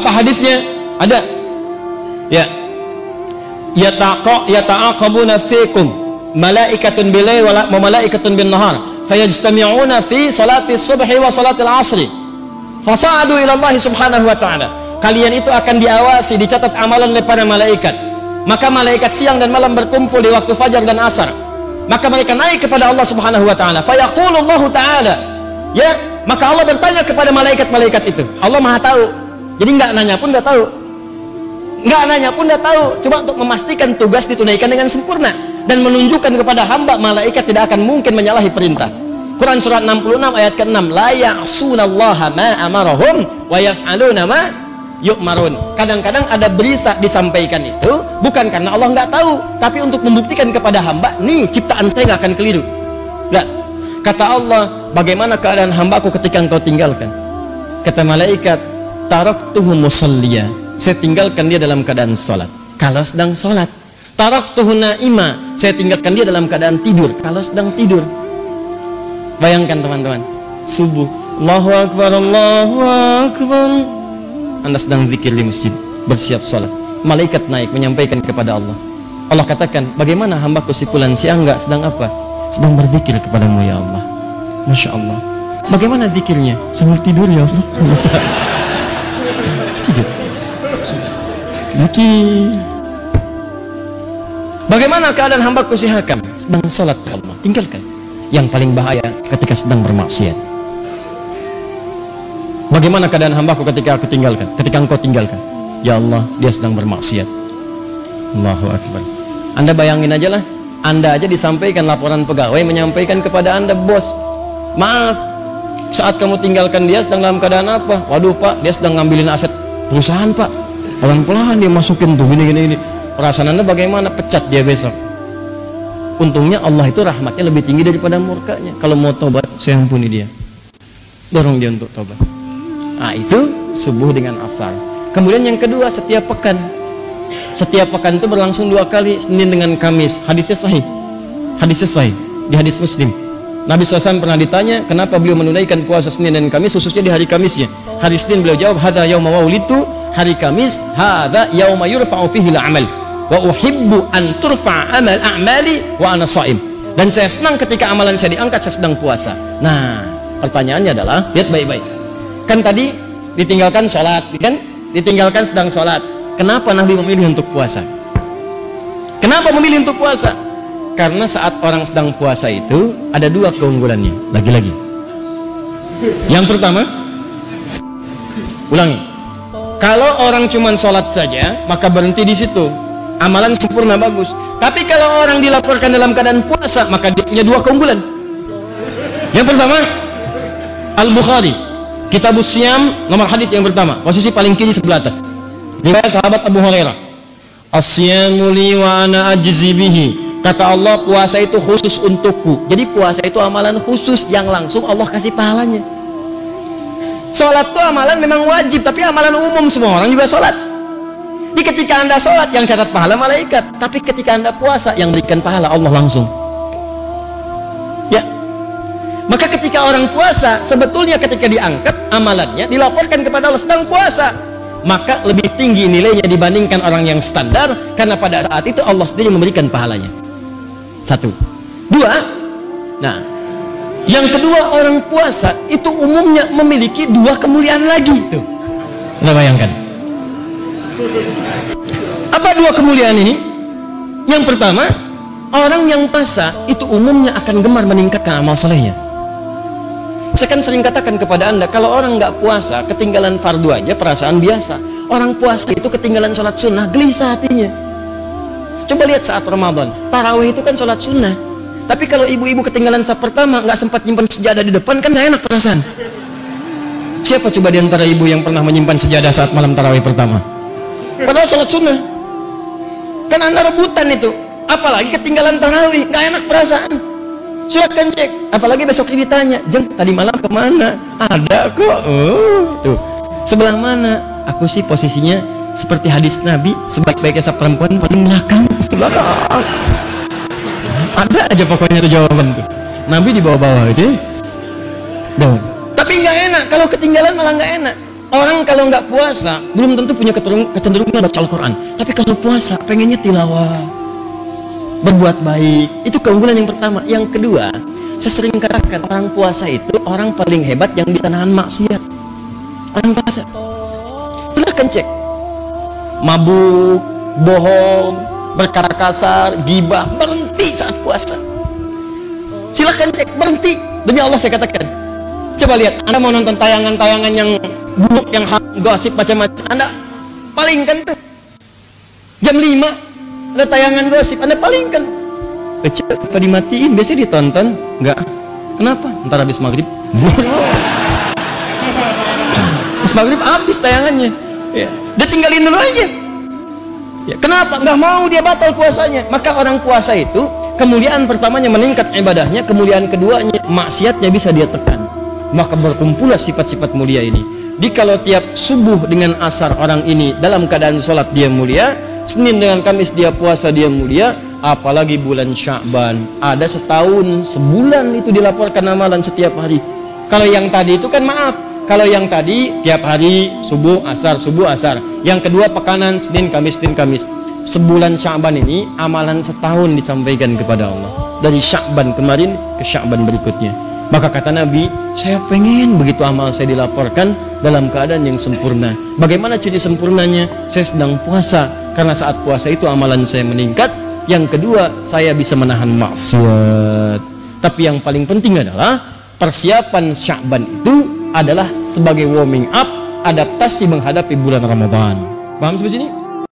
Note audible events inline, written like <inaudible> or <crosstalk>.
Apa hadisnya? Ada. Ya. Yataqa yata'aqabuna fikum malaikatun bilail wa malaikatun bin nahar. Fayajtami'una fi salati subhi wa salati al-'asri. Fasa'adu ila Allah subhanahu wa ta'ala. Kalian itu akan diawasi dicatat amalan oleh para malaikat. Maka malaikat siang dan malam berkumpul di waktu fajar dan asar. Maka mereka naik kepada Allah subhanahu wa ta'ala. Fayaqulullahu ta'ala. Ya maka Allah bertanya kepada malaikat-malaikat itu. Allah maha tahu jadi nggak nanya pun nggak tahu. Nggak nanya pun nggak tahu. Cuma untuk memastikan tugas ditunaikan dengan sempurna dan menunjukkan kepada hamba malaikat tidak akan mungkin menyalahi perintah. Quran surat 66 ayat ke-6 la ya'sunallaha ma amarahum wa yaf'aluna ma yu'marun. Kadang-kadang ada berita disampaikan itu bukan karena Allah nggak tahu tapi untuk membuktikan kepada hamba nih ciptaan saya nggak akan keliru. Lihat. kata Allah bagaimana keadaan hambaku ketika engkau tinggalkan? Kata malaikat taraktuhu musalliya. Saya tinggalkan dia dalam keadaan sholat kalau sedang sholat taraktuhu naima. Saya tinggalkan dia dalam keadaan tidur. Kalau sedang tidur. Bayangkan teman-teman. Subuh. Allahu Akbar Allahu Akbar. Anda sedang zikir di masjid. Bersiap sholat malaikat naik menyampaikan kepada Allah. Allah katakan bagaimana hambaku si fulan? Si angga sedang apa? Sedang berzikir kepadamu ya Allah. Masya Allah. Bagaimana zikirnya? Sambil tidur ya Allah <laughs> Zikir. Bagaimana keadaan hambaku si Hakam? Sedang sholat ke Allah. Tinggalkan. Yang paling bahaya ketika sedang bermaksiat. Bagaimana keadaan hambaku ketika aku tinggalkan? Ketika engkau tinggalkan? Ya Allah, dia sedang bermaksiat. Allahu Akbar. Anda bayangin aja lah. Anda aja disampaikan laporan pegawai menyampaikan kepada Anda, bos. Maaf, saat kamu tinggalkan dia sedang dalam keadaan apa? Waduh pak, dia sedang ngambilin aset perusahaan pak. Pelan-pelan dia masukin tuh gini gini gini. Perasaan anda bagaimana? Pecat dia besok. Untungnya Allah itu rahmatnya lebih tinggi daripada murkanya. Kalau mau tobat, saya ampuni dia. Dorong dia untuk tobat. Nah itu subuh dengan asar. Kemudian yang kedua setiap pekan. Setiap pekan itu berlangsung dua kali Senin dengan Kamis. Hadisnya sahih. Hadisnya sahih di hadis Muslim. Nabi SAW pernah ditanya kenapa beliau menunaikan puasa Senin dan Kamis khususnya di hari Kamisnya. Hari Senin beliau jawab hada yauma waulitu hari Kamis hada yauma yurfa'u fihi al-amal wa uhibbu an turfa amal a'mali wa ana shaim. Dan saya senang ketika amalan saya diangkat saya sedang puasa. Nah, pertanyaannya adalah lihat baik-baik. Kan tadi ditinggalkan sholat, kan? Ditinggalkan sedang sholat. Kenapa Nabi memilih untuk puasa? Kenapa memilih untuk puasa? Karena saat orang sedang puasa itu ada dua keunggulannya. Lagi-lagi. Yang pertama, ulangi. Kalau orang cuma sholat saja, maka berhenti di situ. Amalan sempurna bagus. Tapi kalau orang dilaporkan dalam keadaan puasa, maka dia punya dua keunggulan. Yang pertama, Al-Bukhari. Kitab Usyam, nomor hadis yang pertama. Posisi paling kiri sebelah atas. Riwayat sahabat Abu Hurairah. Wa ana. Kata Allah puasa itu khusus untukku. Jadi puasa itu amalan khusus yang langsung Allah kasih pahalanya. Sholat itu amalan memang wajib, tapi amalan umum semua orang juga sholat. Jadi ketika anda sholat yang catat pahala malaikat, tapi ketika anda puasa yang berikan pahala Allah langsung. Ya, maka ketika orang puasa sebetulnya ketika diangkat amalannya dilaporkan kepada Allah sedang puasa, maka lebih tinggi nilainya dibandingkan orang yang standar karena pada saat itu Allah sendiri memberikan pahalanya. Satu, dua. Nah, yang kedua orang puasa itu umumnya memiliki dua kemuliaan lagi itu. Anda bayangkan. Apa dua kemuliaan ini? Yang pertama, orang yang puasa itu umumnya akan gemar meningkatkan amal solehnya. Saya kan sering katakan kepada anda, kalau orang nggak puasa, ketinggalan fardu aja perasaan biasa. Orang puasa itu ketinggalan sholat sunnah, gelisah hatinya. Coba lihat saat Ramadan, tarawih itu kan sholat sunnah. Tapi kalau ibu-ibu ketinggalan saat pertama, nggak sempat nyimpan sejadah di depan, kan nggak enak perasaan. Siapa coba di antara ibu yang pernah menyimpan sejadah saat malam tarawih pertama? Padahal sholat sunnah. Kan anda rebutan itu. Apalagi ketinggalan tarawih, nggak enak perasaan. Silakan cek. Apalagi besok ini ditanya, jeng tadi malam ke mana? Ada kok. Oh, tuh. Sebelah mana? Aku sih posisinya seperti hadis Nabi, sebaik-baiknya sa perempuan paling belakang. Belakang. Ada aja pokoknya tuh jawaban tuh. Nabi di bawah-bawah itu. Tuh. Tapi nggak enak. Kalau ketinggalan malah nggak enak. Orang kalau nggak puasa belum tentu punya kecenderungan baca Al-Quran. Tapi kalau puasa pengennya tilawah, berbuat baik. Itu keunggulan yang pertama. Yang kedua, saya sering katakan orang puasa itu orang paling hebat yang bisa nahan maksiat. Orang puasa. Silahkan cek. Mabuk, bohong, berkata kasar, gibah, berhenti puasa. Silahkan cek, berhenti. Demi Allah saya katakan. Coba lihat, Anda mau nonton tayangan-tayangan yang buruk yang gosip macam-macam? Anda palingkan tuh. Jam 5 ada tayangan gosip. Anda palingkan. Kecil apa dimatiin? Biasa ditonton. Enggak. Kenapa? Ntar habis maghrib. Habis maghrib habis tayangannya. Ya. dia tinggalin dulu aja. Ya. kenapa? Nggak mau dia batal puasanya maka orang puasa itu kemuliaan pertamanya meningkat ibadahnya kemuliaan keduanya maksiatnya bisa dia tekan. Maka berkumpullah sifat-sifat mulia ini. Di kalau tiap subuh dengan asar orang ini dalam keadaan sholat dia mulia Senin dengan Kamis dia puasa dia mulia apalagi bulan Sya'ban ada setahun sebulan itu dilaporkan amalan setiap hari. Kalau yang tadi itu kan maaf. Kalau yang tadi tiap hari subuh asar subuh asar. Yang kedua pekanan Senin Kamis Senin Kamis sebulan Sya'ban ini amalan setahun disampaikan kepada Allah dari Sya'ban kemarin ke Sya'ban berikutnya maka kata Nabi, saya pengen begitu amal saya dilaporkan dalam keadaan yang sempurna. Bagaimana ciri sempurnanya? Saya sedang puasa. Karena saat puasa itu amalan saya meningkat. Yang kedua, saya bisa menahan maksiat. Tapi yang paling penting adalah persiapan Sya'ban itu adalah sebagai warming up adaptasi menghadapi bulan Ramadan. Paham sampai sini?